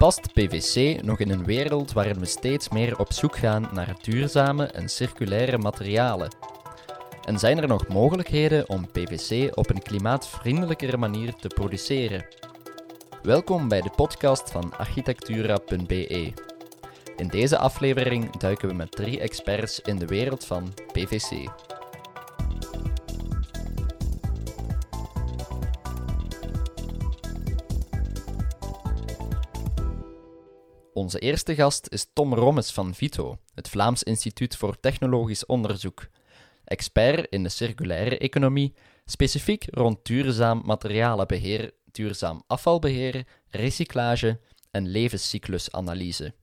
Past PVC nog in een wereld waarin we steeds meer op zoek gaan naar duurzame en circulaire materialen? En zijn er nog mogelijkheden om PVC op een klimaatvriendelijkere manier te produceren? Welkom bij de podcast van architectura.be. In deze aflevering duiken we met drie experts in de wereld van PVC. Onze eerste gast is Tom Rommes van Vito, het Vlaams Instituut voor Technologisch Onderzoek. Expert in de circulaire economie, specifiek rond duurzaam materialenbeheer, duurzaam afvalbeheer, recyclage en levenscyclusanalyse.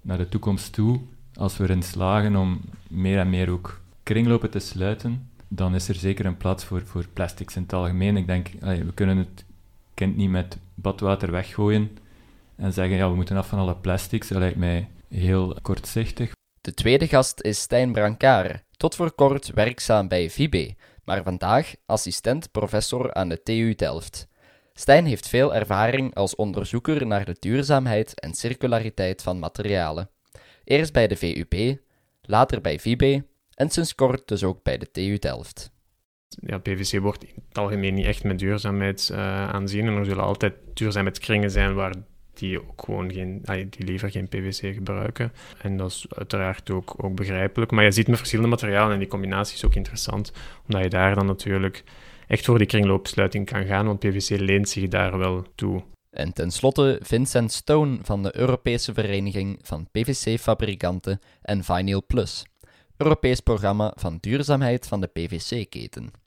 Naar de toekomst toe, als we erin slagen om meer en meer ook kringlopen te sluiten, dan is er zeker een plaats voor, voor plastics in het algemeen. Ik denk, we kunnen het kind niet met badwater weggooien en zeggen, ja, we moeten af van alle plastics. Dat lijkt mij heel kortzichtig. De tweede gast is Stijn Brancard, tot voor kort werkzaam bij VIBE, maar vandaag assistent-professor aan de TU Delft. Stijn heeft veel ervaring als onderzoeker naar de duurzaamheid en circulariteit van materialen. Eerst bij de VUB, later bij VIBE en sinds kort dus ook bij de TU Delft. Ja, PVC wordt in het algemeen niet echt met duurzaamheid uh, aanzien en er zullen altijd duurzaamheidskringen zijn waar die ook gewoon geen, die liever geen PVC gebruiken. En dat is uiteraard ook, ook begrijpelijk. Maar je ziet met verschillende materialen en die combinatie is ook interessant, omdat je daar dan natuurlijk echt voor die kringloopsluiting kan gaan, want PVC leent zich daar wel toe. En tenslotte Vincent Stone van de Europese Vereniging van PVC-fabrikanten en Vinyl Plus, Europees programma van duurzaamheid van de PVC-keten.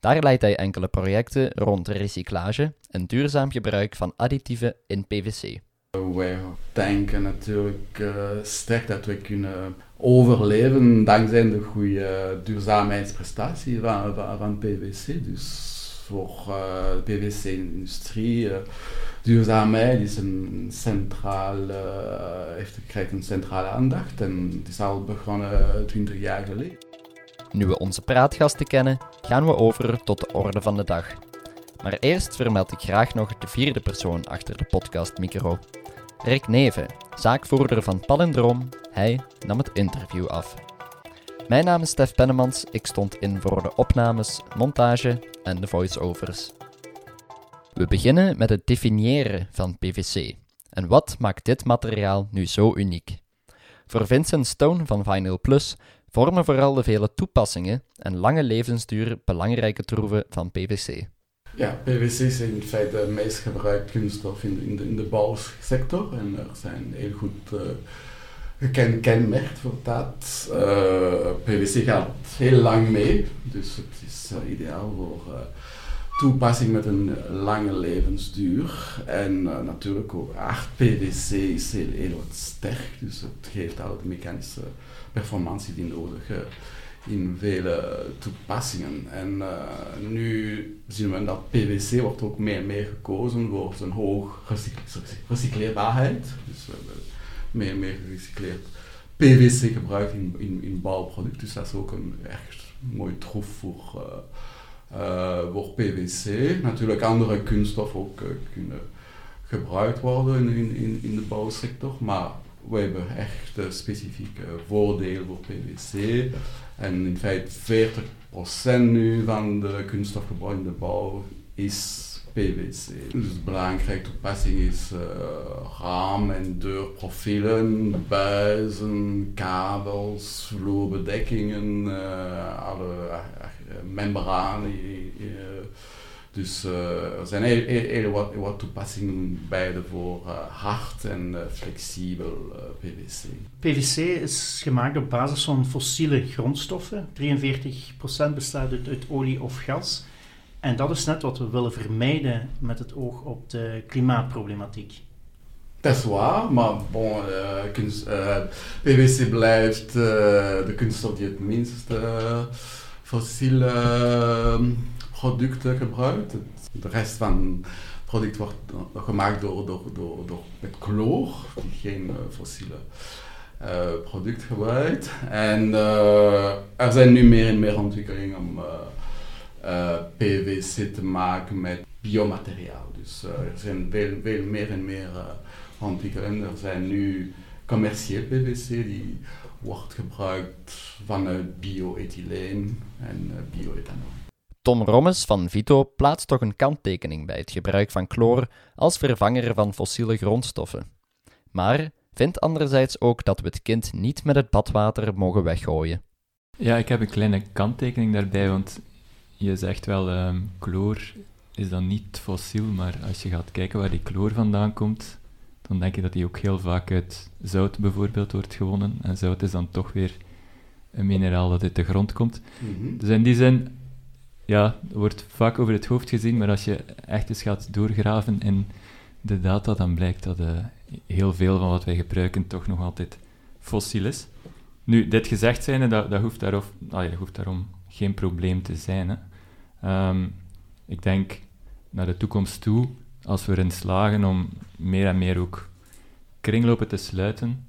Daar leidt hij enkele projecten rond recyclage en duurzaam gebruik van additieven in PVC. Wij denken natuurlijk uh, sterk dat we kunnen overleven dankzij de goede duurzaamheidsprestatie van, van, PVC. Dus voor de PVC-industrie, uh, duurzaamheid is een centraal, heeft, krijgt een centrale aandacht en het is al begonnen 20 jaar geleden. Nu we onze praatgasten kennen, gaan we over tot de orde van de dag. Maar eerst vermeld ik graag nog de vierde persoon achter de podcastmicro. Rick Neven, zaakvoerder van Palindroom, hij nam het interview af. Mijn naam is Stef Pennemans, ik stond in voor de opnames, montage en de voice-overs. We beginnen met het definiëren van PVC. En wat maakt dit materiaal nu zo uniek? Voor Vincent Stone van Vinyl Plus vormen vooral de vele toepassingen en lange levensduur belangrijke troeven van PVC. Ja, PVC is in feite de meest gebruikte kunststof in de, bouwsector en er zijn heel goed uh, gekend voor dat. Uh, PVC gaat heel lang mee, dus het is uh, ideaal voor toepassing met een lange levensduur. En natuurlijk ook hard PVC is heel, heel sterk, dus het geeft al de mechanische performantie die nodig in vele toepassingen. En uh, nu zien we dat PVC wordt ook meer en meer gekozen voor zijn hoog recycleerbaarheid. Dus we hebben meer en meer gerecycleerd PVC gebruikt in, in, in bouwproducten. Dus dat is ook een echt mooi troef voor, uh, uh, voor PVC. Natuurlijk andere kunststoffen ook kunnen gebruikt worden in, in, in de bouwsector, maar we hebben echt specifieke voordelen voor PVC. En in feite 40% nu van de kunststofgebruik bouw is PVC. Dus belangrijke toepassing is uh, raam- en deurprofielen, buizen, kabels, vloerbedekkingen, uh, alle uh, membranen. Dus uh, er zijn heel, heel, heel wat, wat, toepassingen beide voor uh, hard en uh, flexibel PVC. PVC is gemaakt op basis van fossiele grondstoffen. 43% bestaat uit, uit, olie of gas. En dat is net wat we willen vermijden met het oog op de klimaatproblematiek. Dat is waar, maar bon, kunst, PVC blijft de kunststof die het minst fossiele producten gebruikt. De rest van het product wordt gemaakt door, door, door, door met chloor, die geen uh, fossiele uh, product gebruikt. En uh, er zijn nu meer en meer ontwikkelingen om PVC te maken met biomateriaal. Dus er zijn veel, veel meer en meer ontwikkelen. Er zijn nu commercieel PVC die wordt gebruikt vanuit bioethyleen en bioethanol. Tom Rommes van Vito plaatst toch een kanttekening bij het gebruik van chloor als vervanger van fossiele grondstoffen. Maar vindt anderzijds ook dat we het kind niet met het badwater mogen weggooien. Ja, ik heb een kleine kanttekening daarbij, want je zegt wel, um, chloor is dan niet fossiel, maar als je gaat kijken waar die chloor vandaan komt, dan denk je dat die ook heel vaak uit zout bijvoorbeeld wordt gewonnen. En zout is dan toch weer een mineraal dat uit de grond komt. Mhm. Dus in die zin, ja, wordt vaak over het hoofd gezien, maar als je echt eens gaat doorgraven in de data, dan blijkt dat uh, heel veel van wat wij gebruiken toch nog altijd fossiel is. Nu, dit gezegd zijnde, dat, dat, hoeft, daarof, ah, hoeft daarom geen probleem te zijn. Hè. Ehm, ik denk naar de toekomst toe, als we erin slagen om meer en meer ook kringlopen te sluiten,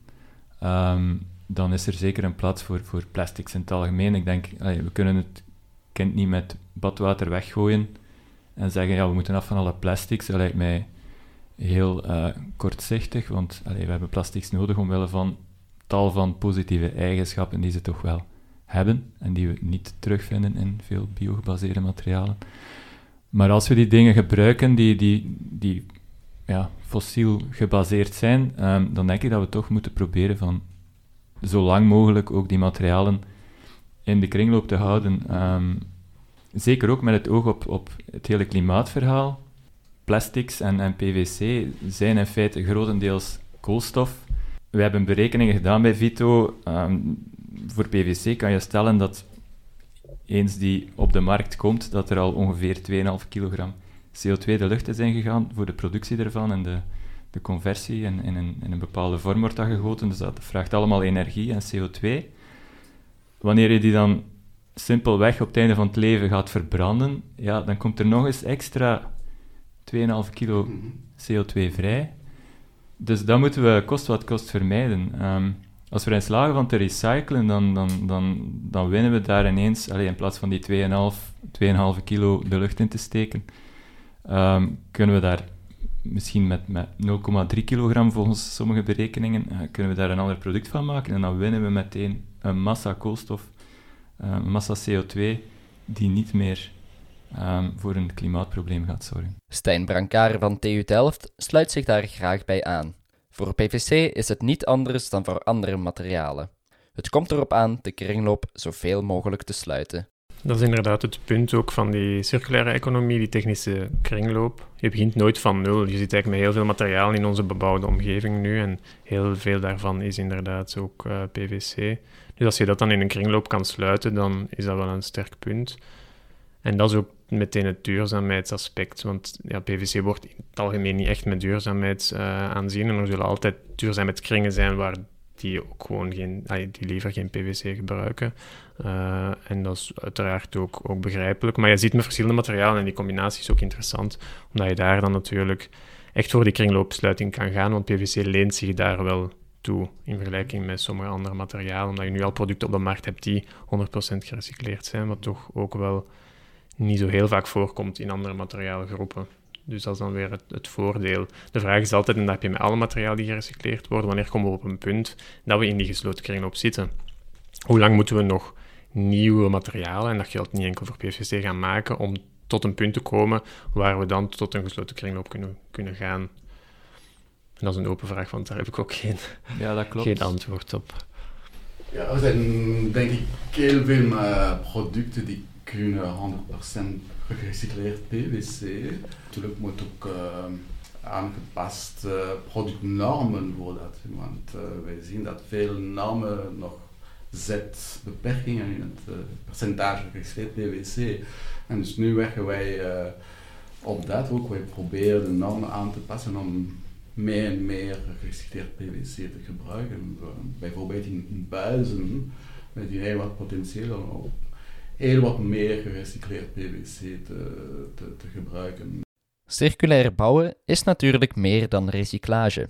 ehm, dan is er zeker een plaats voor, voor plastics in het algemeen. Ik denk, we kunnen het kind niet met badwater weggooien en zeggen, ja, we moeten af van alle plastics. Dat lijkt mij heel uh, kortzichtig, want we hebben plastics nodig omwille van tal van positieve eigenschappen die ze toch wel hebben en die we niet terugvinden in veel biogebaseerde materialen. Maar als we die dingen gebruiken die, die, die ja, fossiel gebaseerd zijn, um, dan denk ik dat we toch moeten proberen van zo lang mogelijk ook die materialen in de kringloop te houden. Um, zeker ook met het oog op, op het hele klimaatverhaal. Plastics en, en PVC zijn in feite grotendeels koolstof. We hebben berekeningen gedaan bij Vito. Um, voor PVC kan je stellen dat eens die op de markt komt, dat er al ongeveer 2,5 kilogram CO2 de lucht is ingegaan voor de productie ervan en de, de conversie in, in, een, in een bepaalde vorm wordt dat gegoten. Dus dat vraagt allemaal energie en CO2. Wanneer je die dan simpelweg op het einde van het leven gaat verbranden, ja, dan komt er nog eens extra 2,5 kilo CO2 vrij. Dus dat moeten we kost wat kost vermijden. Um, als we erin slagen van te recyclen, dan, dan, dan, dan winnen we daar ineens, allez, in plaats van die 2,5 2,5 kilo de lucht in te steken, um, kunnen we daar misschien met, met 0,3 kilogram volgens sommige berekeningen, uh, kunnen we daar een ander product van maken en dan winnen we meteen een massa koolstof, uh, een massa CO2, die niet meer um, voor een klimaatprobleem gaat zorgen. Stijn van TU Delft sluit zich daar graag bij aan. Voor PVC is het niet anders dan voor andere materialen. Het komt erop aan de kringloop zoveel mogelijk te sluiten. Dat is inderdaad het punt ook van die circulaire economie, die technische kringloop. Je begint nooit van nul. Je zit eigenlijk met heel veel materiaal in onze bebouwde omgeving nu en heel veel daarvan is inderdaad ook eh, PVC. Dus als je dat dan in een kringloop kan sluiten, dan is dat wel een sterk punt. En dat is ook meteen het duurzaamheidsaspect. Want ja, PVC wordt in het algemeen niet echt met duurzaamheid uh, aanzien. En er zullen altijd duurzaamheidskringen zijn waar die ook gewoon geen, die liever geen PVC gebruiken. Uh, en dat is uiteraard ook, ook begrijpelijk. Maar je ziet met verschillende materialen en die combinatie is ook interessant, omdat je daar dan natuurlijk echt voor die kringloopsluiting kan gaan, want PVC leent zich daar wel toe in vergelijking met sommige andere materialen, omdat je nu al producten op de markt hebt die 100% gerecycleerd zijn, wat toch ook wel niet zo heel vaak voorkomt in andere materiaalgroepen. Dus dat is dan weer het, het, voordeel. De vraag is altijd, en dat heb je met alle materialen die gerecycleerd worden, wanneer komen we op een punt dat we in die gesloten kringloop zitten? Hoe lang moeten we nog nieuwe materialen, en dat geldt niet enkel voor PVC, gaan maken om tot een punt te komen waar we dan tot een gesloten kringloop kunnen, kunnen gaan? En dat is een open vraag, want daar heb ik ook geen, ja, dat klopt. geen antwoord op. Ja, er zijn denk ik heel veel uh, producten die kunnen 100% gerecycleerd PVC. Natuurlijk moet ook uh, aangepast productnormen dat. Want uh, wij zien dat veel normen nog zet beperkingen in het percentage gerecycleerd PVC. En dus nu werken wij op dat ook. Wij proberen de normen aan te passen om meer en meer gerecycleerd PVC te gebruiken. bijvoorbeeld in, buizen met die heel wat potentieel heel wat meer gerecycleerd PVC te, te, te gebruiken. Circulair bouwen is natuurlijk meer dan recyclage.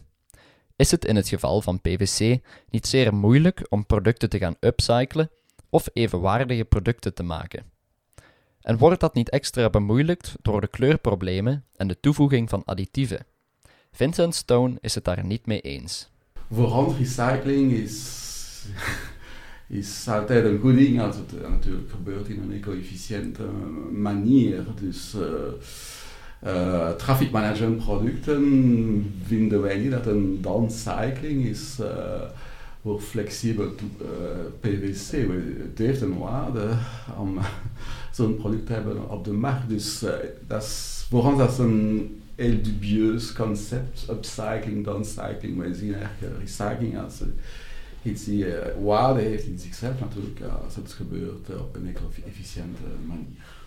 Is het in het geval van PVC niet zeer moeilijk om producten te gaan upcyclen of evenwaardige producten te maken? En wordt dat niet extra bemoeilijkt door de kleurproblemen en de toevoeging van additieven? Vincent Stone is het daar niet mee eens. Voorhand recycling is, is altijd een goed ding als het natuurlijk gebeurt in een eco-efficiënte manier. Dus uh, uh, traffic management producten vinden wij niet dat een downcycling is uh, voor flexibel PVC. Het heeft een waarde om zo'n product te hebben op de markt. Dus dat is, voor ons dat een heel dubieus concept, upcycling, downcycling. Wij zien eigenlijk recycling als iets die uh, waarde heeft in zichzelf natuurlijk, als het gebeurt op een eco-efficiënte manier.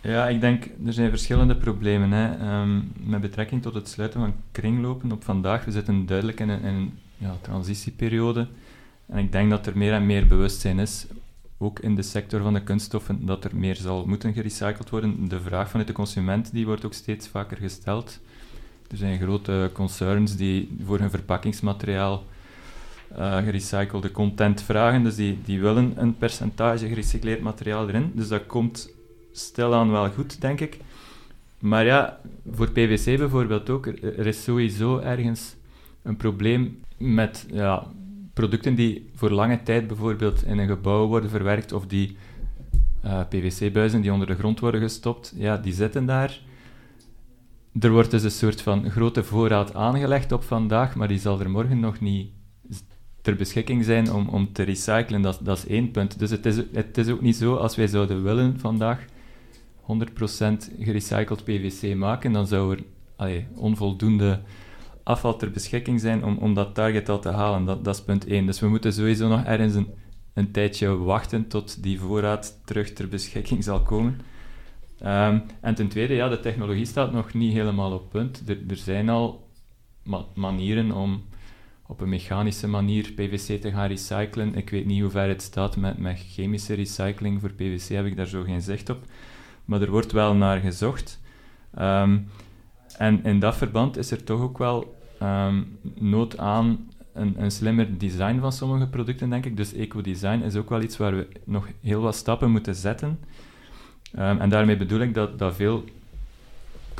Ja, ik denk, er zijn verschillende problemen. Hè. Um, met betrekking tot het sluiten van kringlopen op vandaag, we zitten duidelijk in een, in ja, transitieperiode. En ik denk dat er meer en meer bewustzijn is, ook in de sector van de kunststoffen, dat er meer zal moeten gerecycled worden. De vraag vanuit de consument die wordt ook steeds vaker gesteld. Er zijn grote concerns die voor hun verpakkingsmateriaal uh, gerecyclede content vragen, dus die, die willen een percentage gerecycleerd materiaal erin. Dus dat komt stilaan wel goed, denk ik. Maar ja, voor PVC bijvoorbeeld ook, er is sowieso ergens een probleem met ja, producten die voor lange tijd bijvoorbeeld in een gebouw worden verwerkt of die uh, PVC-buizen die onder de grond worden gestopt, ja, die zitten daar. Er wordt dus een soort van grote voorraad aangelegd op vandaag, maar die zal er morgen nog niet ter beschikking zijn om, om te recyclen. Dat, dat is één punt. Dus het is, het is ook niet zo als wij zouden willen vandaag 100% gerecycled PVC maken, dan zou er onvoldoende afval ter beschikking zijn om, om dat target al te halen. Dat, dat is punt 1. Dus we moeten sowieso nog ergens een, een tijdje wachten tot die voorraad terug ter beschikking zal komen. Um, en ten tweede, ja, de technologie staat nog niet helemaal op punt. Er, er zijn al ma manieren om op een mechanische manier PVC te gaan recyclen. Ik weet niet hoe ver het staat met, met chemische recycling. Voor PVC heb ik daar zo geen zicht op maar er wordt wel naar gezocht. Ehm, en in dat verband is er toch ook wel um, nood aan een, een, slimmer design van sommige producten, denk ik. Dus eco-design is ook wel iets waar we nog heel wat stappen moeten zetten. Um, en daarmee bedoel ik dat, dat veel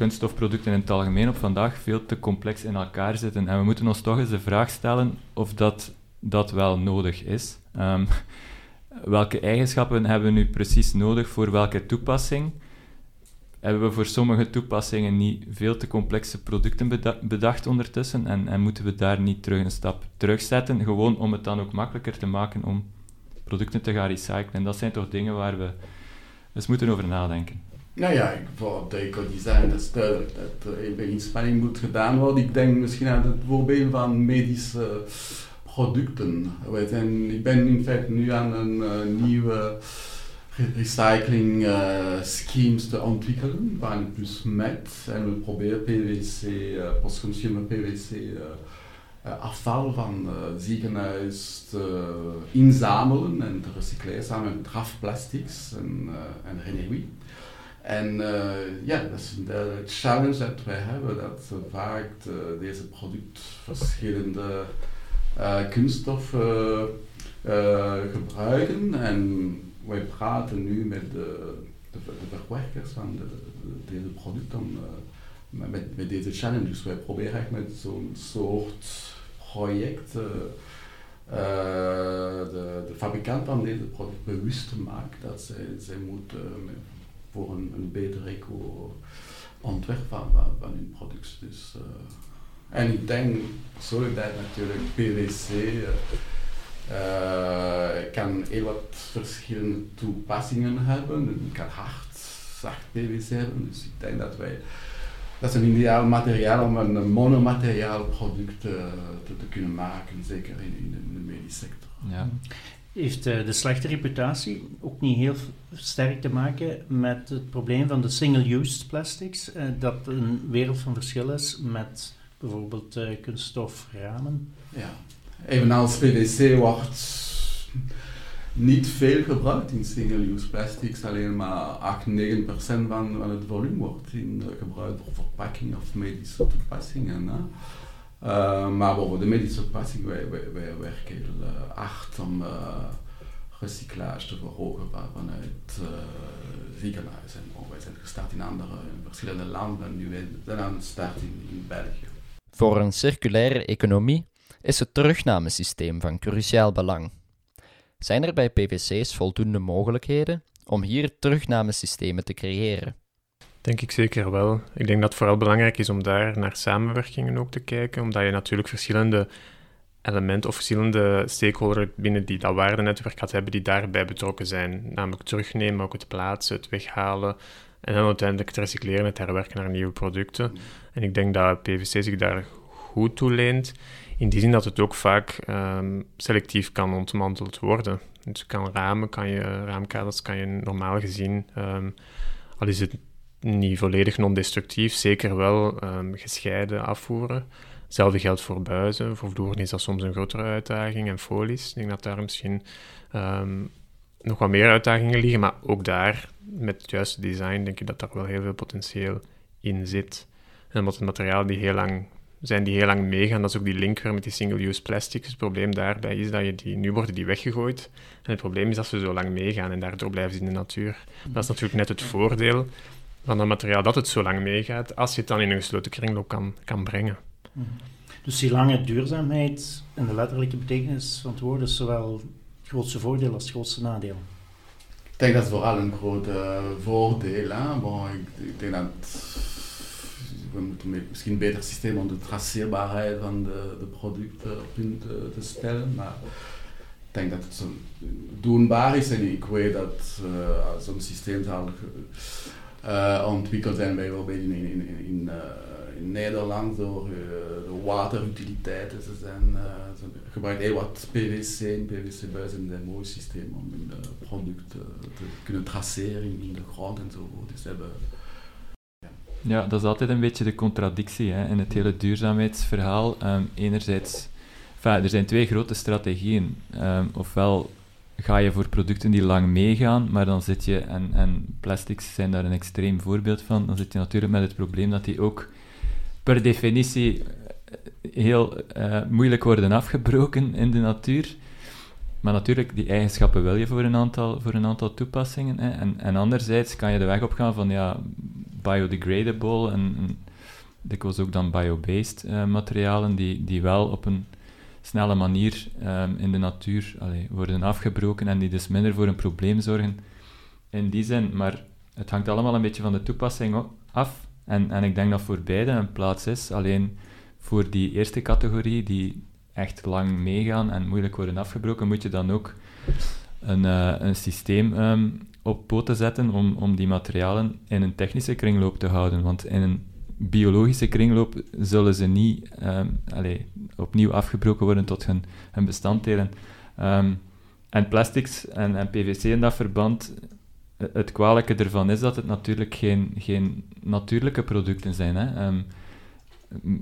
kunststofproducten in het algemeen op vandaag veel te complex in elkaar zitten. En we moeten ons toch eens de vraag stellen of dat, dat wel nodig is. Um, welke eigenschappen hebben we nu precies nodig voor welke toepassing? Hebben we voor sommige toepassingen niet veel te complexe producten bedacht ondertussen en, en moeten we daar niet terug een stap terugzetten, gewoon om het dan ook makkelijker te maken om producten te gaan recyclen? En dat zijn toch dingen waar we eens moeten over nadenken. Nou ja, voor het eco-design dat is duidelijk dat er een inspanning moet gedaan worden. Ik denk misschien aan het voorbeeld van medische producten. Zijn, ik ben in feite nu aan een uh, nieuwe recycling uh, schemes te ontwikkelen, waarin plus met en we proberen PVC, uh, postconsumer PVC afval van ziekenhuis te inzamelen en te recycleren samen met drafplastics en, en energie. En ja, dat is de challenge dat wij hebben, dat vaak deze product verschillende kunststoffen gebruiken. En wij praten nu met de, de, de verwerkers van de, de, deze producten met, met deze challenge. Dus wij proberen met zo'n soort project de, de fabrikant van deze product bewust te maken dat zij, zij moeten voor een, een beter eco ontwerp van, hun product. Dus, en ik denk, dat natuurlijk PwC uh, uh, kan heel wat verschillende toepassingen hebben. Het kan hard, zacht PwC hebben. Dus ik denk dat wij, dat is een ideaal materiaal om een monomateriaal product te, kunnen maken, zeker in, in, de, medische sector. Ja. Heeft uh, de slechte reputatie ook niet heel sterk te maken met het probleem van de single-use plastics? Uh, dat een wereld van verschil is met bijvoorbeeld uh, kunststoframen. Ja, evenals PVC wordt niet veel gebruikt in single-use plastics, alleen maar 8-9% van, het volume wordt in, gebruikt voor verpakking of medische toepassingen. Uh, maar voor de medische toepassing wij, werken heel hard om recyclage te verhogen vanuit ziekenhuizen. Wij zijn gestart in andere, in verschillende landen en nu zijn aan het start in, in België. Voor een circulaire economie is het terugnamesysteem van cruciaal belang. Zijn er bij PVC's voldoende mogelijkheden om hier terugnamesystemen te creëren? Denk ik zeker wel. Ik denk dat het vooral belangrijk is om daar naar samenwerkingen ook te kijken, omdat je natuurlijk verschillende elementen of verschillende stakeholders binnen die dat waardenetwerk gaat hebben die daarbij betrokken zijn. Namelijk terugnemen, ook het plaatsen, het weghalen en dan uiteindelijk het recycleren, het herwerken naar nieuwe producten. En ik denk dat PVC zich daar goed toe leent, in die zin dat het ook vaak um, selectief kan ontmanteld worden. Dus kan ramen, kan je, raamkaders kan je normaal gezien, um, al is het niet volledig non-destructief, zeker wel um, gescheiden afvoeren. Hetzelfde geldt voor buizen. Voor vloeren is dat soms een grotere uitdaging. En folies, ik denk dat daar misschien um, nog wat meer uitdagingen liggen. Maar ook daar, met het juiste design, denk ik dat daar wel heel veel potentieel in zit. En omdat het materiaal die heel lang zijn die heel lang meegaan. Dat is ook die link weer met die single-use plastics. Het probleem daarbij is dat je die, nu worden die weggegooid. En het probleem is dat ze zo lang meegaan en daardoor blijven ze in de natuur. Dat is natuurlijk net het voordeel van dat materiaal dat het zo lang meegaat, als je het dan in een gesloten kringloop kan, kan brengen. Mhm. Dus die lange duurzaamheid en de letterlijke betekenis van het woord is zowel het grootste voordeel als het grootste nadeel. Ik denk dat is vooral een groot voordeel. Hè? Bon, ik, ik, denk dat we moeten misschien een beter systeem om de traceerbaarheid van de, de producten op punt te stellen. Maar ik denk dat het zo doenbaar is en ik weet dat uh, zo'n systeem zal uh, ontwikkeld zijn, bijvoorbeeld in, in, in, in, uh, in Nederland door uh, de waterutiliteiten. Ze, zijn, gebruiken heel wat PVC en PVC-buizen in een mooi systeem om hun producten te kunnen traceren in de grond en zo. Dus ja. dat is altijd een beetje de contradictie hè, in het hele duurzaamheidsverhaal. Um, enerzijds, er zijn twee grote strategieën. Um, ofwel ga je voor producten die lang meegaan, maar dan zit je, en, en plastics zijn daar een extreem voorbeeld van, dan zit je natuurlijk met het probleem dat die ook per definitie eh, heel uh, moeilijk worden afgebroken in de natuur. Maar natuurlijk, die eigenschappen wil je voor een aantal, voor een aantal toepassingen. Hè. En, en anderzijds kan je de weg opgaan van ja, biodegradable en, en dikwijls ook dan bio-based uh, materialen die, die wel op een snelle manier um, in de natuur worden afgebroken en die dus minder voor een probleem zorgen in die zin. Maar het hangt allemaal een beetje van de toepassing af. En, en ik denk dat voor beide een plaats is. Alleen voor die eerste categorie, die echt lang meegaan en moeilijk worden afgebroken, moet je dan ook een, uh, een systeem um, op poten zetten om, om die materialen in een technische kringloop te houden. Want in een biologische kringloop zullen ze niet um, opnieuw afgebroken worden tot hun, hun bestanddelen. Um, en plastics en, en, PVC in dat verband, het kwalijke ervan is dat het natuurlijk geen, geen natuurlijke producten zijn. Hè. Um,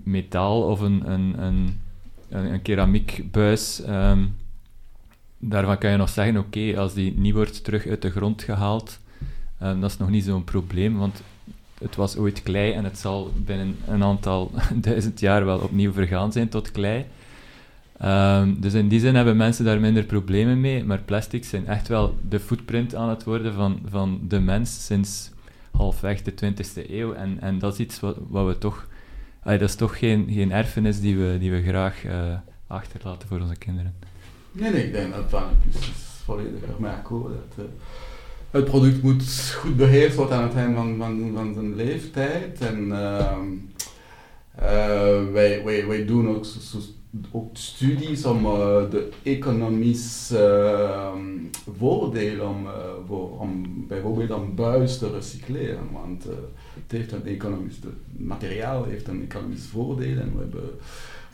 metaal of een, een, een, een keramiekbuis, daarvan kan je nog zeggen, oké, als die niet wordt terug uit de grond gehaald, dat is nog niet zo'n probleem, want het was ooit klei en het zal binnen een aantal duizend jaar wel opnieuw vergaan zijn tot klei. Um, dus in die zin hebben mensen daar minder problemen mee, maar plastics zijn echt wel de footprint aan het worden van, van de mens sinds halfweg de 20e eeuw. En, en dat is iets wat, wat we toch... Dat is toch geen, geen erfenis die we, die we graag uh, achterlaten voor onze kinderen. Nee, nee, ik denk dat is volledig ermee akkoord. Het product moet goed beheerst worden aan het einde van, van, van zijn leeftijd. En uh, uh, wij, wij, wij doen ook, studies om uh, de economische ehm, voordelen om, voor, om bijvoorbeeld buis te recycleren. Want het heeft een economisch, het materiaal heeft een economisch voordeel en we hebben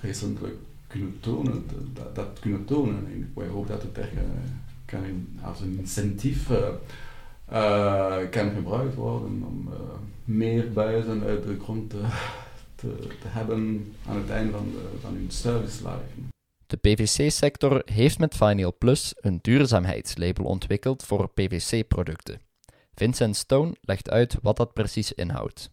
recentelijk kunnen tonen, dat, kunnen tonen. En hopen dat het echt kan als een incentief kan gebruikt worden om uh, meer buizen uit de grond te, te, te, hebben aan het einde van, de, van hun service life. De PVC-sector heeft met Vinyl Plus een duurzaamheidslabel ontwikkeld voor PVC-producten. Vincent Stone legt uit wat dat precies inhoudt.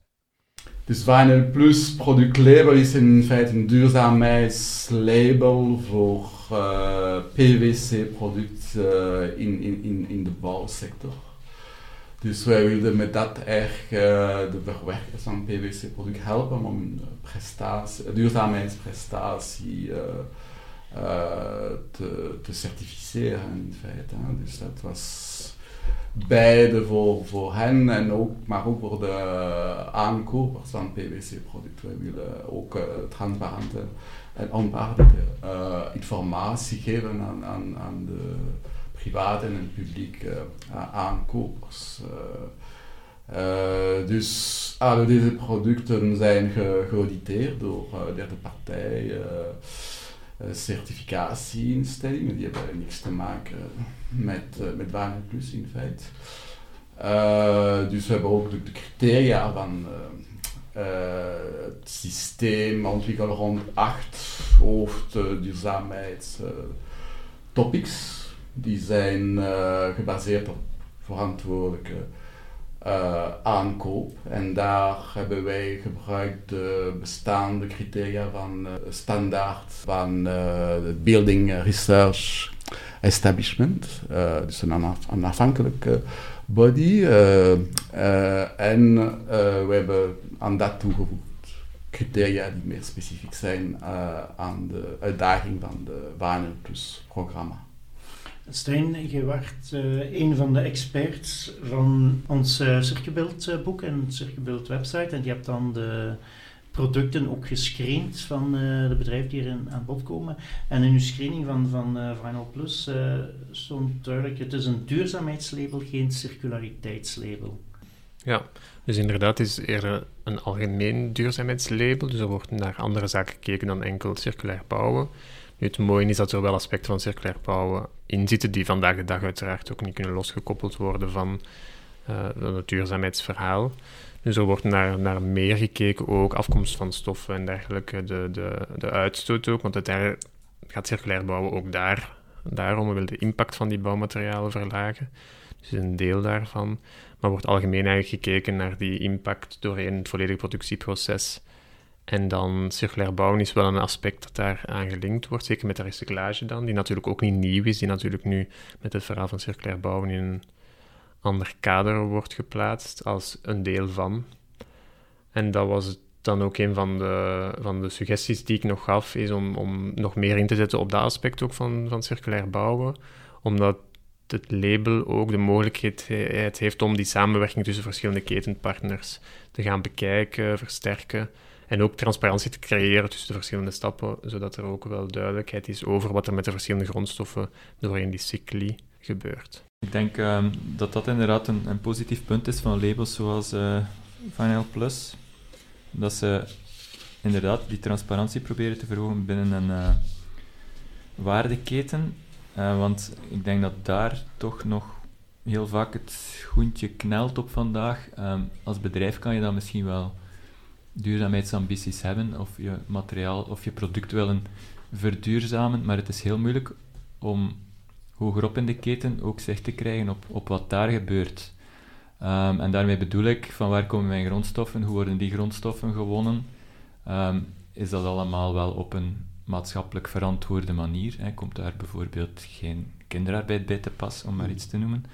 Dus Vinyl Plus productlabel is in feite een duurzaamheidslabel voor uh, PVC-producten in, in, in de bouwsector. Dus wij wilden met dat echt uh, de verwerkers van PVC-product helpen om een prestatie, duurzaamheidsprestatie uh, te, te certificeren in feite. Dus dat was beide voor, voor hen, en ook, maar ook voor de aankopers van PVC-producten. We willen ook transparante en onwaardige uh, informatie geven aan, aan, aan de private en publieke uh, aankopers. dus alle deze producten zijn geauditeerd door derde partijen. Eh, certificatieinstellingen, die hebben niks te maken met, uh, met Wagen Plus in feite. Uh, dus we hebben ook de, criteria van het systeem ontwikkeld rond acht hoofdduurzaamheidstopics. Die zijn gebaseerd op verantwoordelijke uh, aankoop. En daar hebben wij gebruikt de bestaande criteria van uh, standaard van het Building Research Establishment, dus een onafhankelijke body. en we hebben aan dat toegevoegd criteria die meer specifiek zijn aan de uitdaging van de Plus programma. Stijn, je werd uh, een van de experts van ons uh, Circubeeld-boek en Circubeeld website. En je hebt dan de producten ook gescreend van uh, de bedrijven die er aan bod komen. En in uw screening van, van Final Plus stond duidelijk, het is een duurzaamheidslabel, geen circulariteitslabel. Ja, dus inderdaad, het is eerder een algemeen duurzaamheidslabel. Dus er wordt naar andere zaken gekeken dan enkel circulair bouwen het mooie is dat er wel aspecten van circulair bouwen in zitten die vandaag de dag uiteraard ook niet kunnen losgekoppeld worden van, het duurzaamheidsverhaal. Dus er wordt naar, naar meer gekeken, ook afkomst van stoffen en dergelijke, de, de, de uitstoot ook, want uiteindelijk gaat circulair bouwen ook daar, daarom. We willen de impact van die bouwmaterialen verlagen. Dus een deel daarvan. Maar wordt algemeen eigenlijk gekeken naar die impact doorheen het volledige productieproces en dan circulair bouwen is wel een aspect dat daar aan gelinkt wordt, zeker met de recyclage dan, die natuurlijk ook niet nieuw is, die natuurlijk nu met het verhaal van circulair bouwen in een ander kader wordt geplaatst als een deel van. En dat was dan ook een van de, van de suggesties die ik nog gaf, is om, om nog meer in te zetten op dat aspect ook van, van circulair bouwen, omdat het label ook de mogelijkheid heeft om die samenwerking tussen verschillende ketenpartners te gaan bekijken, versterken en ook transparantie te creëren tussen de verschillende stappen, zodat er ook wel duidelijkheid is over wat er met de verschillende grondstoffen doorheen die cycli gebeurt. Ik denk um, dat dat inderdaad een, een, positief punt is van labels zoals uh, Final Plus. Dat ze inderdaad die transparantie proberen te verhogen binnen een uh, waardeketen. Uh, want ik denk dat daar toch nog heel vaak het schoentje knelt op vandaag. Um, als bedrijf kan je dat misschien wel duurzaamheidsambities hebben of je materiaal of je product willen verduurzamen, maar het is heel moeilijk om hogerop in de keten ook zicht te krijgen op, op wat daar gebeurt. Um, en daarmee bedoel ik, van waar komen mijn grondstoffen, hoe worden die grondstoffen gewonnen? Um, is dat allemaal wel op een maatschappelijk verantwoorde manier? Hè? Komt daar bijvoorbeeld geen kinderarbeid bij te pas, om maar iets te noemen?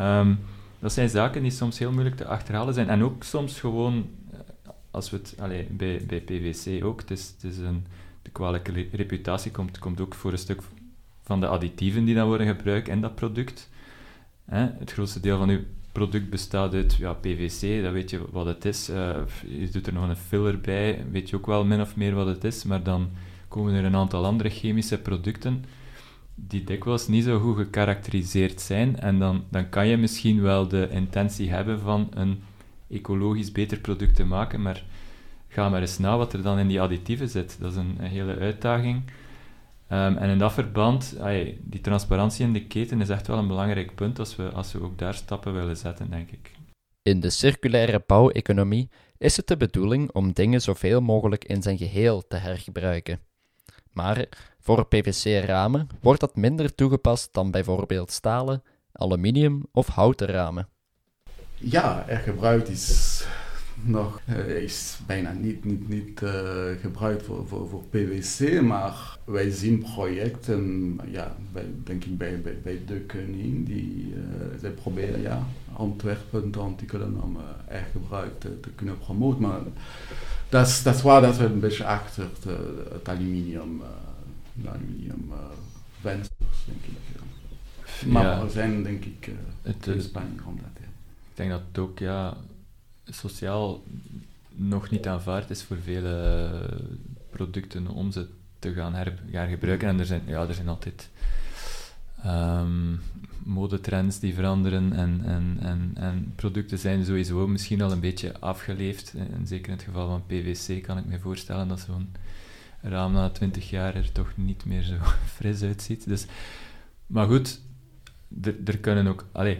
Um, dat zijn zaken die soms heel moeilijk te achterhalen zijn en ook soms gewoon als we het, allee, bij, bij PVC ook, het is, een, de kwalijke reputatie komt, komt ook voor een stuk van de additieven die dan worden gebruikt in dat product. Hè? Het grootste deel van uw product bestaat uit ja, PVC, dat weet je wat het is. Uh, je doet er nog een filler bij, weet je ook wel min of meer wat het is, maar dan komen er een aantal andere chemische producten die dikwijls niet zo goed gekarakteriseerd zijn. En dan, dan kan je misschien wel de intentie hebben van een ecologisch beter product te maken, maar ga maar eens na wat er dan in die additieven zit. Dat is een, hele uitdaging. Um, en in dat verband, die transparantie in de keten is echt wel een belangrijk punt als we, als we ook daar stappen willen zetten, denk ik. In de circulaire bouweconomie is het de bedoeling om dingen zoveel mogelijk in zijn geheel te hergebruiken. Maar voor PVC-ramen wordt dat minder toegepast dan bijvoorbeeld stalen, aluminium of houten ramen ja, er gebruikt is nog uh, is bijna niet, niet, niet uh, gebruikt voor, voor, voor PVC, maar wij zien projecten, ja, bij, denk ik bij, bij, bij De Koning, die uh, zij proberen ja, Antwerpen te ontwikkelen om echt gebruik te, te, kunnen promoten. Maar dat is, dat is waar dat we een beetje achter de, het aluminium, aluminium vensters, denk ik. Maar er zijn denk ik om dat. Ja. Ik denk dat het ook, ja, sociaal nog niet aanvaard is voor vele producten om ze te gaan hergebruiken. En er zijn, ja, er zijn altijd um, modetrends die veranderen en, en, en, en producten zijn sowieso misschien al een beetje afgeleefd. En zeker in het geval van PVC kan ik me voorstellen dat zo'n raam na 20 jaar er toch niet meer zo fris uitziet. Dus, maar goed, er kunnen ook... Allez,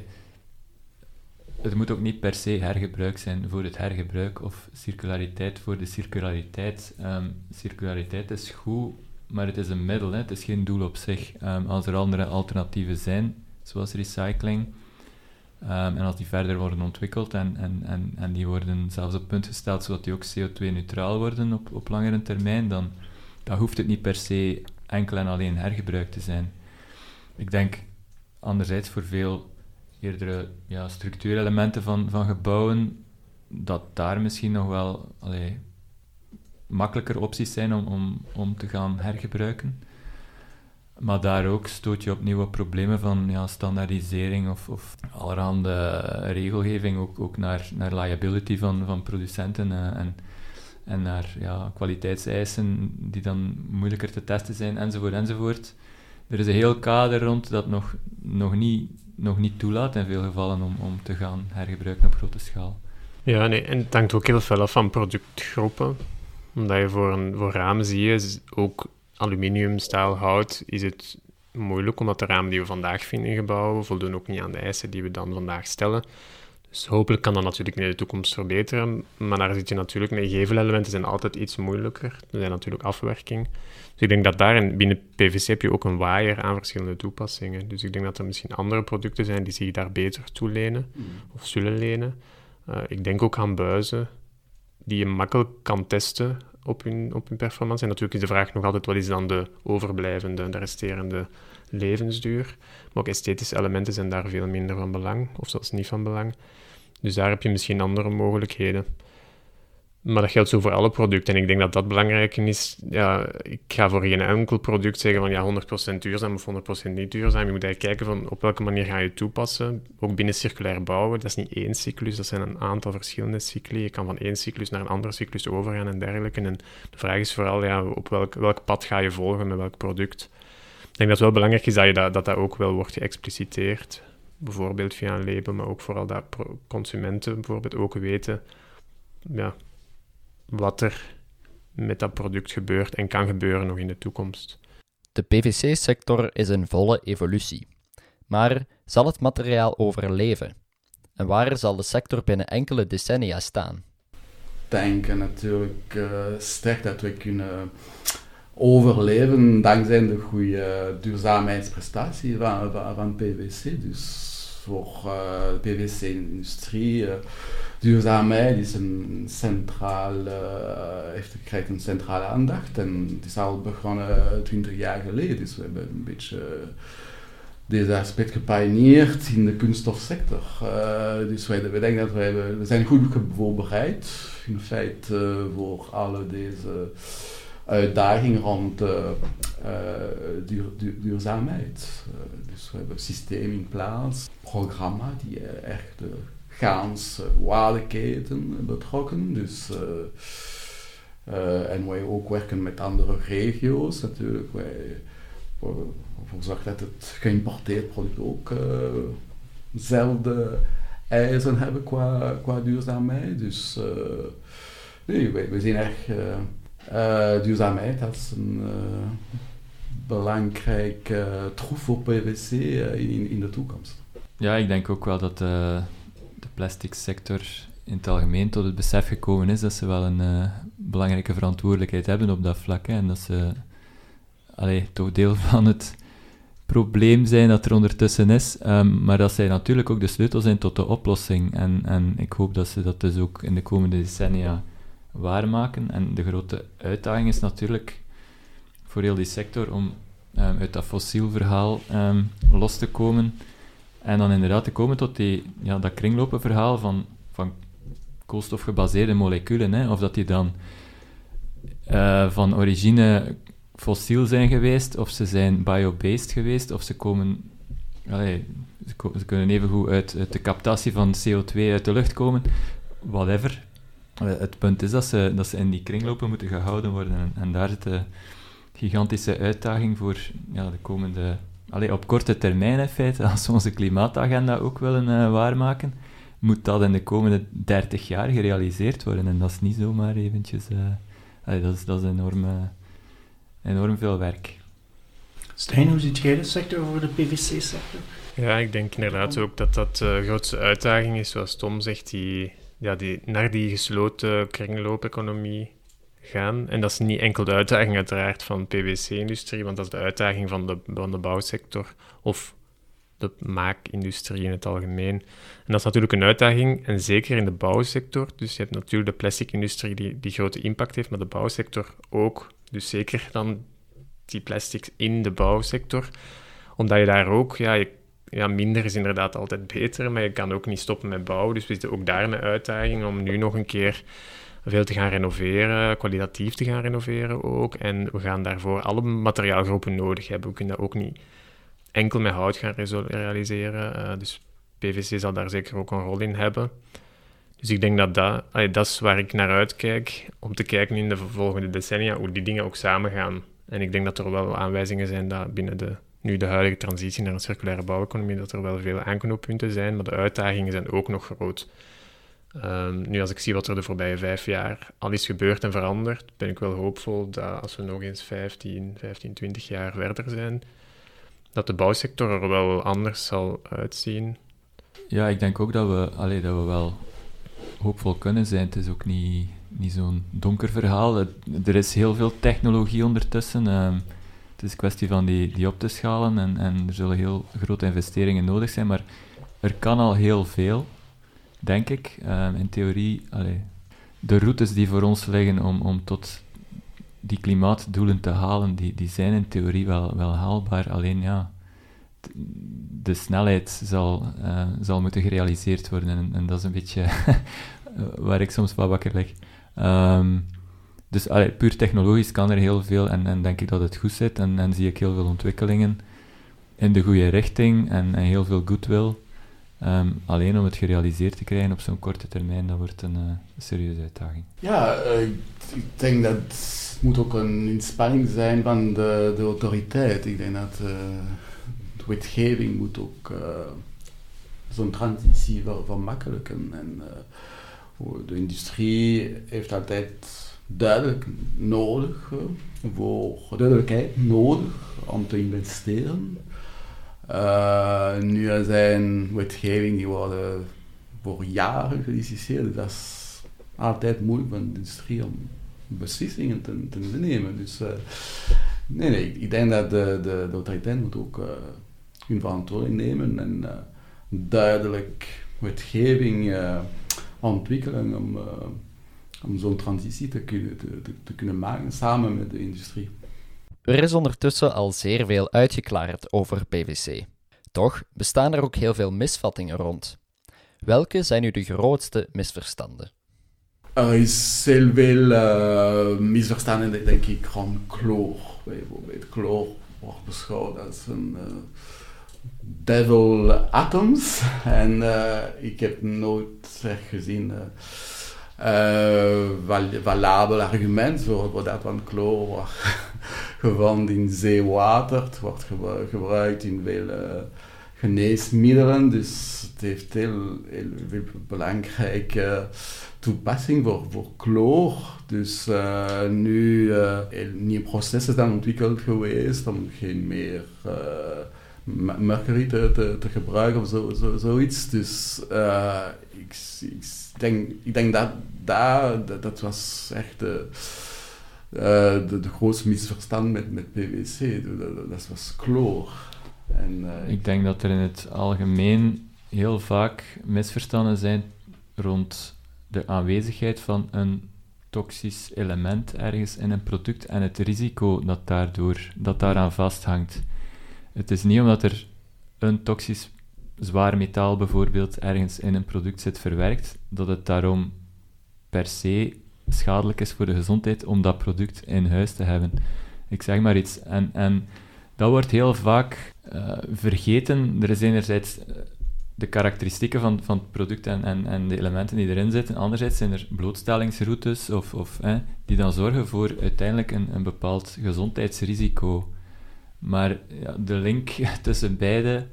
het moet ook niet per se hergebruik zijn voor het hergebruik of circulariteit voor de circulariteit. Um, circulariteit is goed, maar het is een middel, hè. het is geen doel op zich. Um, als er andere alternatieven zijn, zoals recycling, um, en als die verder worden ontwikkeld en, en, en, en die worden zelfs op punt gesteld zodat die ook CO2-neutraal worden op, op langere termijn, dan, dan hoeft het niet per se enkel en alleen hergebruik te zijn. Ik denk anderzijds voor veel eerdere ja, structuurelementen van, van gebouwen, dat daar misschien nog wel allee, makkelijker opties zijn om, om, om te gaan hergebruiken. Maar daar ook stoot je op problemen van ja, standaardisering of, of allerhande regelgeving, ook, ook naar, naar liability van, van producenten uh, en, en naar ja, kwaliteitseisen die dan moeilijker te testen zijn, enzovoort, enzovoort. Er is een heel kader rond dat nog, nog niet nog niet toelaat in veel gevallen om, om te gaan hergebruiken op grote schaal. Ja, nee, en het hangt ook heel veel af van productgroepen. Omdat je voor, een, voor ramen zie je, ook aluminium, staal, hout, is het moeilijk, omdat de ramen die we vandaag vinden in gebouwen voldoen ook niet aan de eisen die we dan vandaag stellen. Dus hopelijk kan dat natuurlijk in de toekomst verbeteren, maar daar zit je natuurlijk mee. Gevelelementen zijn altijd iets moeilijker. Er zijn natuurlijk afwerking. Dus ik denk dat daar binnen PVC heb je ook een waaier aan verschillende toepassingen. Dus ik denk dat er misschien andere producten zijn die zich daar beter toe lenen mm. of zullen lenen. Uh, ik denk ook aan buizen die je makkelijk kan testen op hun, op hun performance. En natuurlijk is de vraag nog altijd wat is dan de overblijvende, de resterende levensduur. Maar ook esthetische elementen zijn daar veel minder van belang, of zelfs niet van belang. Dus daar heb je misschien andere mogelijkheden. Maar dat geldt zo voor alle producten. En ik denk dat dat belangrijk is. Ja, ik ga voor geen enkel product zeggen van ja, 100% duurzaam of 100% niet duurzaam. Je moet eigenlijk kijken van op welke manier ga je toepassen. Ook binnen circulair bouwen, dat is niet één cyclus, dat zijn een aantal verschillende cycli. Je kan van één cyclus naar een andere cyclus overgaan en dergelijke. En de vraag is vooral ja, op welk, welk pad ga je volgen met welk product. Ik denk dat het wel belangrijk is dat je dat, dat, dat ook wel wordt geëxpliciteerd bijvoorbeeld via een label, maar ook vooral dat consumenten bijvoorbeeld ook weten ja, wat er met dat product gebeurt en kan gebeuren nog in de toekomst. De PVC-sector is in volle evolutie. Maar zal het materiaal overleven? En waar zal de sector binnen enkele decennia staan? Denken natuurlijk uh, sterk dat we kunnen overleven dankzij de goede duurzaamheidsprestatie van, van, van PVC. Dus voor de PVC-industrie. duurzaamheid is een centraal, heeft, krijgt een centrale aandacht en het is al begonnen 20 jaar geleden. Dus we hebben een beetje deze aspect gepioneerd in de kunststofsector. Uh, dus wij, wij denken dat wij, we zijn goed voorbereid in feite voor alle deze uitdagingen rond duur, duur, duurzaamheid. dus we hebben een systeem in plaats, programma die echt de gaans waardeketen betrokken. Dus, en wij ook werken met andere regio's natuurlijk. Wij ervoor zorgen dat het geïmporteerd product ook dezelfde eisen hebben qua, qua duurzaamheid. Dus wij zijn echt duurzaamheid als een uh, belangrijke uh, troef voor in, in de toekomst. Ja, ik denk ook wel dat de plastic sector in het algemeen tot het besef gekomen is dat ze wel een belangrijke verantwoordelijkheid hebben op dat vlak. Hè, en dat ze allee, toch deel van het probleem zijn dat er ondertussen is, ehm, maar dat zij natuurlijk ook de sleutel zijn tot de oplossing. En, en ik hoop dat ze dat dus ook in de komende decennia waarmaken. En de grote uitdaging is natuurlijk voor heel die sector om um, uit dat fossiel verhaal um, los te komen en dan inderdaad te komen tot die, ja, dat kringlopenverhaal van, van koolstofgebaseerde moleculen. Hè, of dat die dan uh, van origine fossiel zijn geweest, of ze zijn biobased geweest, of ze komen... Ze, kunnen evengoed uit, uit de captatie van CO2 uit de lucht komen, whatever. Uh, het punt is dat ze, dat ze in die kringlopen moeten gehouden worden. En, en daar zit de gigantische uitdaging voor ja, de komende... Allee, op korte termijn in feite, als we onze klimaatagenda ook willen uh, waarmaken, moet dat in de komende 30 jaar gerealiseerd worden. En dat is niet zomaar eventjes... Uh, allee, dat, is, dat is enorm, uh, enorm veel werk. Stijn, hoe ziet jij de sector voor de PVC-sector? Ja, ik denk inderdaad ook dat dat de grootste uitdaging is, zoals Tom zegt, die, ja, die, naar die gesloten kringloopeconomie gaan. En dat is niet enkel de uitdaging uiteraard van de PVC-industrie, want dat is de uitdaging van de, van de bouwsector of de maakindustrie in het algemeen. En dat is natuurlijk een uitdaging, en zeker in de bouwsector. Dus je hebt natuurlijk de plastic-industrie die, die grote impact heeft, maar de bouwsector ook. Dus zeker dan die plastics in de bouwsector. Omdat je daar ook, ja, je, ja, minder is inderdaad altijd beter, maar je kan ook niet stoppen met bouwen. Dus we zitten ook daar met uitdaging om nu nog een keer veel te gaan renoveren, kwalitatief te gaan renoveren ook. En we gaan daarvoor alle materiaalgroepen nodig hebben. We kunnen dat ook niet enkel met hout gaan realiseren. Uh, dus PVC zal daar zeker ook een rol in hebben. Dus ik denk dat dat, dat is waar ik naar uitkijk, om te kijken in de volgende decennia hoe die dingen ook samen gaan. En ik denk dat er wel aanwijzingen zijn dat binnen de, nu de huidige transitie naar een circulaire bouweconomie, dat er wel veel aanknooppunten zijn, maar de uitdagingen zijn ook nog groot. Um, nu, als ik zie wat er de voorbije vijf jaar al is gebeurd en veranderd, ben ik wel hoopvol dat als we nog eens 15, 15, 20 jaar verder zijn, dat de bouwsector er wel anders zal uitzien. Ja, ik denk ook dat we, allee, dat we wel hoopvol kunnen zijn. Het is ook niet, niet zo'n donker verhaal. Er is heel veel technologie ondertussen. Um, het is kwestie van die, die op te schalen en, en er zullen heel grote investeringen nodig zijn, maar er kan al heel veel denk ik. Um, in theorie, allee, de routes die voor ons liggen om, om tot die klimaatdoelen te halen, die, die zijn in theorie wel, wel haalbaar. Alleen ja, de snelheid zal, uh, zal moeten gerealiseerd worden. En, en, dat is een beetje waar ik soms wel wakker lig. Um, dus puur technologisch kan er heel veel en, en denk ik dat het goed zit. En, en zie ik heel veel ontwikkelingen in de goede richting en, heel veel goodwill. Um, alleen om het gerealiseerd te krijgen op zo'n korte termijn, dat wordt een, uh, serieuze uitdaging. Ja, uh, ik denk dat het moet ook een inspanning zijn van de, de autoriteit. Ik denk dat uh, de wetgeving moet ook zo'n transitie vermakkelijken. En de industrie heeft altijd duidelijk nodig, voor duidelijkheid nodig om te investeren. Uh, nu zijn wetgeving die worden voor jaren gelicenseerd. Dus dat is altijd moeilijk voor de industrie om beslissingen te, te nemen. Dus uh, nee, nee, ik denk dat de, de, de autoriteit moet ook uh, hun verantwoording nemen en duidelijk wetgeving ontwikkelen om, om zo'n transitie te kunnen, te, te kunnen maken samen met de industrie. Er is ondertussen al zeer veel uitgeklaard over PVC. Toch bestaan er ook heel veel misvattingen rond. Welke zijn nu de grootste misverstanden? Er is heel veel uh, misverstanden, denk ik, rond chloor. Bijvoorbeeld, chloor wordt beschouwd als een uh, devil atoms. En uh, ik heb nooit echt gezien uh, valabel argument voor, dat, want chloor wordt in zeewater, het wordt gebruikt in veel uh, geneesmiddelen, dus het heeft heel, heel belangrijke toepassing voor, voor chloor. Dus uh, nu uh, nieuwe processen zijn ontwikkeld geweest om geen meer mercury te, te, gebruiken of zo, zo, zoiets. Dus ik, ik, denk, ik denk dat, dat dat was echt de, de grootste misverstand met, met PVC. Dat, was chloor. En, uh, ik denk dat er in het algemeen heel vaak misverstanden zijn rond de aanwezigheid van een toxisch element ergens in een product en het risico dat, daardoor, dat daaraan vasthangt. Het is niet omdat er een toxisch zwaar metaal bijvoorbeeld ergens in een product zit verwerkt, dat het daarom per se schadelijk is voor de gezondheid om dat product in huis te hebben. Ik zeg maar iets. En, en dat wordt heel vaak uh, vergeten. Er is enerzijds eh, de karakteristieken van, van het product en, en, en de elementen die erin zitten. Anderzijds zijn er blootstellingsroutes of, of, die dan zorgen voor uiteindelijk een, een bepaald gezondheidsrisico. Maar de link tussen beide,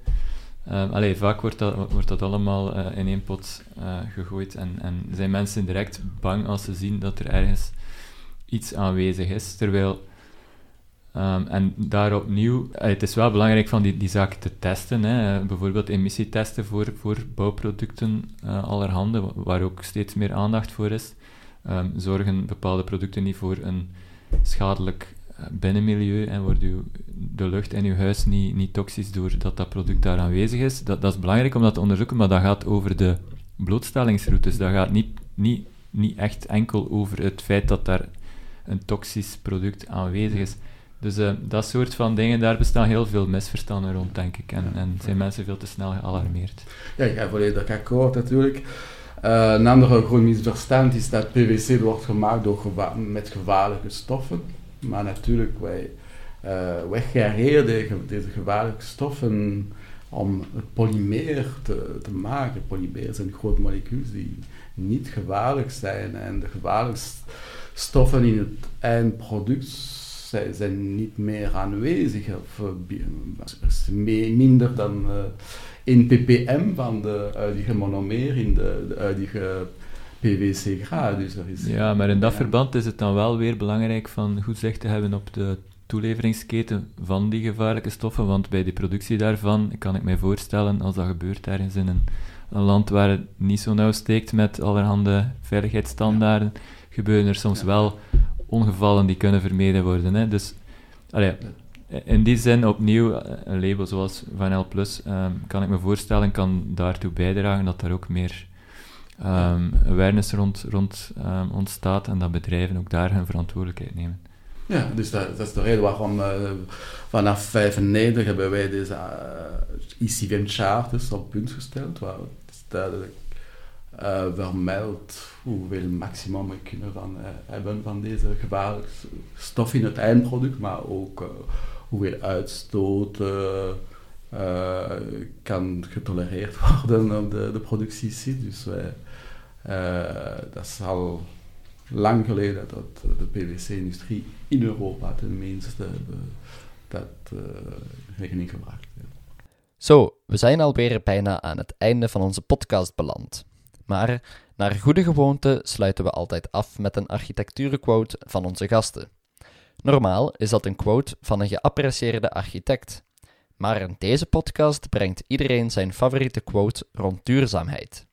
um, vaak wordt dat, wordt dat allemaal uh, in één pot uh, gegooid en, en zijn mensen direct bang als ze zien dat er ergens iets aanwezig is. Terwijl Um, en daar opnieuw, het is wel belangrijk van die, die zaken te testen. Hè. Bijvoorbeeld emissietesten voor, voor bouwproducten, uh, allerhande, waar ook steeds meer aandacht voor is. Um, zorgen bepaalde producten niet voor een schadelijk binnenmilieu en wordt uw, de lucht in uw huis niet, niet toxisch doordat dat product daar aanwezig is. Dat, dat is belangrijk om dat te onderzoeken, maar dat gaat over de blootstellingsroutes. Dat gaat niet, niet, niet echt enkel over het feit dat daar een toxisch product aanwezig is. Dus uh, dat soort van dingen, daar bestaan heel veel misverstanden rond, denk ik. En, en zijn mensen veel te snel gealarmeerd. Ja, ik ga volledig akkoord natuurlijk. Uh, een andere groot misverstand is dat PVC wordt gemaakt door met gevaarlijke stoffen. Maar natuurlijk, wij, uh, deze, gevaarlijke stoffen om het polymeer te, te maken. Polymeer zijn grote moleculen die niet gevaarlijk zijn. En de gevaarlijke stoffen in het eindproduct zij zijn niet meer aanwezig. Of, uh, minder dan uh, eh, 1 ppm van de huidige monomeer in de, de huidige PVC-graad. Dus is, ja, maar in dat verband is het dan wel weer belangrijk van goed zicht te hebben op de toeleveringsketen van die gevaarlijke stoffen, want bij de productie daarvan kan ik mij voorstellen, als dat gebeurt ergens in een, een land waar het niet zo nauw steekt met allerhande veiligheidsstandaarden, gebeuren er soms wel ongevallen die kunnen vermeden worden. Hè. Dus allee, in die zin opnieuw een label zoals Van L Plus um, kan ik me voorstellen kan daartoe bijdragen dat er ook meer um, awareness rond, rond um, ontstaat en dat bedrijven ook daar hun verantwoordelijkheid nemen. Ja, dus dat, dat is de reden waarom vanaf 95 hebben wij deze uh, ICVM charters op punt gesteld, waar duidelijk uh, vermeldt hoeveel maximum we kunnen uh, hebben van deze gevaarlijke stof in het eindproduct, maar ook hoeveel uitstoot kan getolereerd worden op de, de productiesite. Dus wij, dat is al lang geleden dat de PVC-industrie in Europa tenminste dat rekening gebracht heeft. Zo, we zijn alweer bijna aan het einde van onze podcast beland. Maar naar goede gewoonte sluiten we altijd af met een architectuurquote van onze gasten. Normaal is dat een quote van een geapprecieerde architect. Maar in deze podcast brengt iedereen zijn favoriete quote rond duurzaamheid.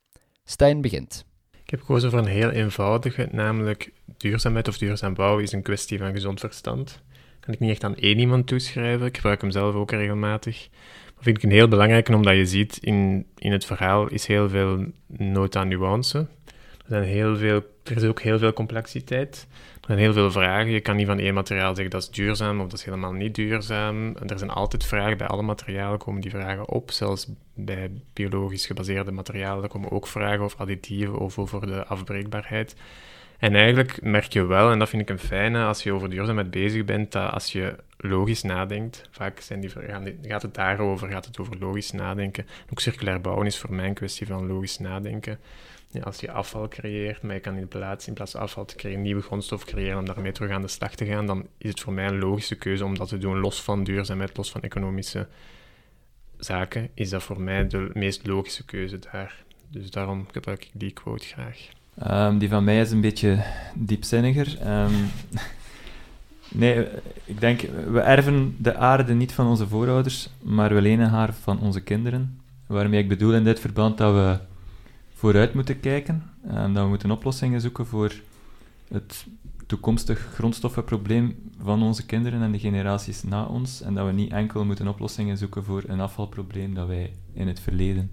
Stijn begint. Ik heb gekozen voor een heel eenvoudige, namelijk duurzaamheid of duurzaam bouwen is een kwestie van gezond verstand. Kan ik niet echt aan één iemand toeschrijven, ik gebruik hem zelf ook regelmatig. Dat vind ik een heel belangrijke, omdat je ziet in, in het verhaal is heel veel nood aan nuance. Er, zijn heel veel, er is ook heel veel complexiteit. Er zijn heel veel vragen. Je kan niet van één materiaal zeggen dat is duurzaam of dat is helemaal niet duurzaam. er zijn altijd vragen. Bij alle materialen komen die vragen op. Zelfs bij biologisch gebaseerde materialen komen ook vragen over additieven of over de afbreekbaarheid. En eigenlijk merk je wel, en dat vind ik een fijne, als je over duurzaamheid bezig bent, dat als je logisch nadenkt, vaak zijn die, gaat het daarover, gaat het over logisch nadenken. Ook circulair bouwen is voor mij een kwestie van logisch nadenken. Als je afval creëert, maar je kan in plaats, in plaats van afval te creëren, nieuwe grondstof creëren om daarmee terug aan de slag te gaan, dan is het voor mij een logische keuze om dat te doen, los van duurzaamheid, los van economische zaken, is dat voor mij de meest logische keuze daar. Dus daarom gebruik ik die quote graag. Um, die van mij is een beetje diepzinniger. Um, nee, ik denk, we erven de aarde niet van onze voorouders, maar we lenen haar van onze kinderen. Waarmee ik bedoel in dit verband dat we vooruit moeten kijken. En dat we moeten oplossingen zoeken voor het toekomstig grondstoffenprobleem van onze kinderen en de generaties na ons. En dat we niet enkel moeten oplossingen zoeken voor een afvalprobleem dat wij in het verleden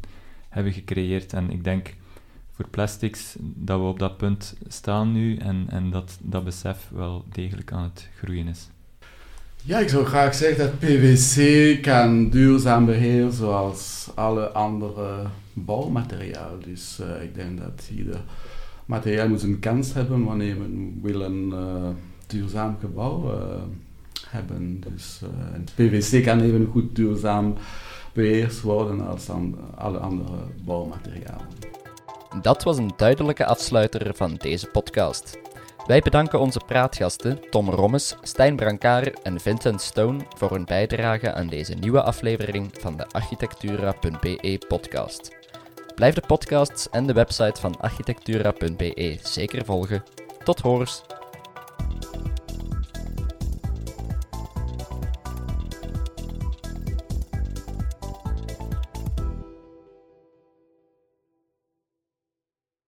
hebben gecreëerd. En ik denk voor plastics dat we op dat punt staan nu en, en dat dat besef wel degelijk aan het groeien is. Ja, ik zou graag zeggen dat PVC kan duurzaam beheren zoals alle andere bouwmateriaal. Dus uh, ik denk dat ieder materiaal moet een kans hebben wanneer we willen uh, duurzaam gebouw uh, hebben. Dus PVC kan even goed duurzaam beheerd worden als an alle andere bouwmaterialen. Dat was een duidelijke afsluiter van deze podcast. Wij bedanken onze praatgasten Tom Rommes, Stijn Brancard en Vincent Stone voor hun bijdrage aan deze nieuwe aflevering van de architectura.be podcast. Blijf de podcasts en de website van architectura.be zeker volgen. Tot horens!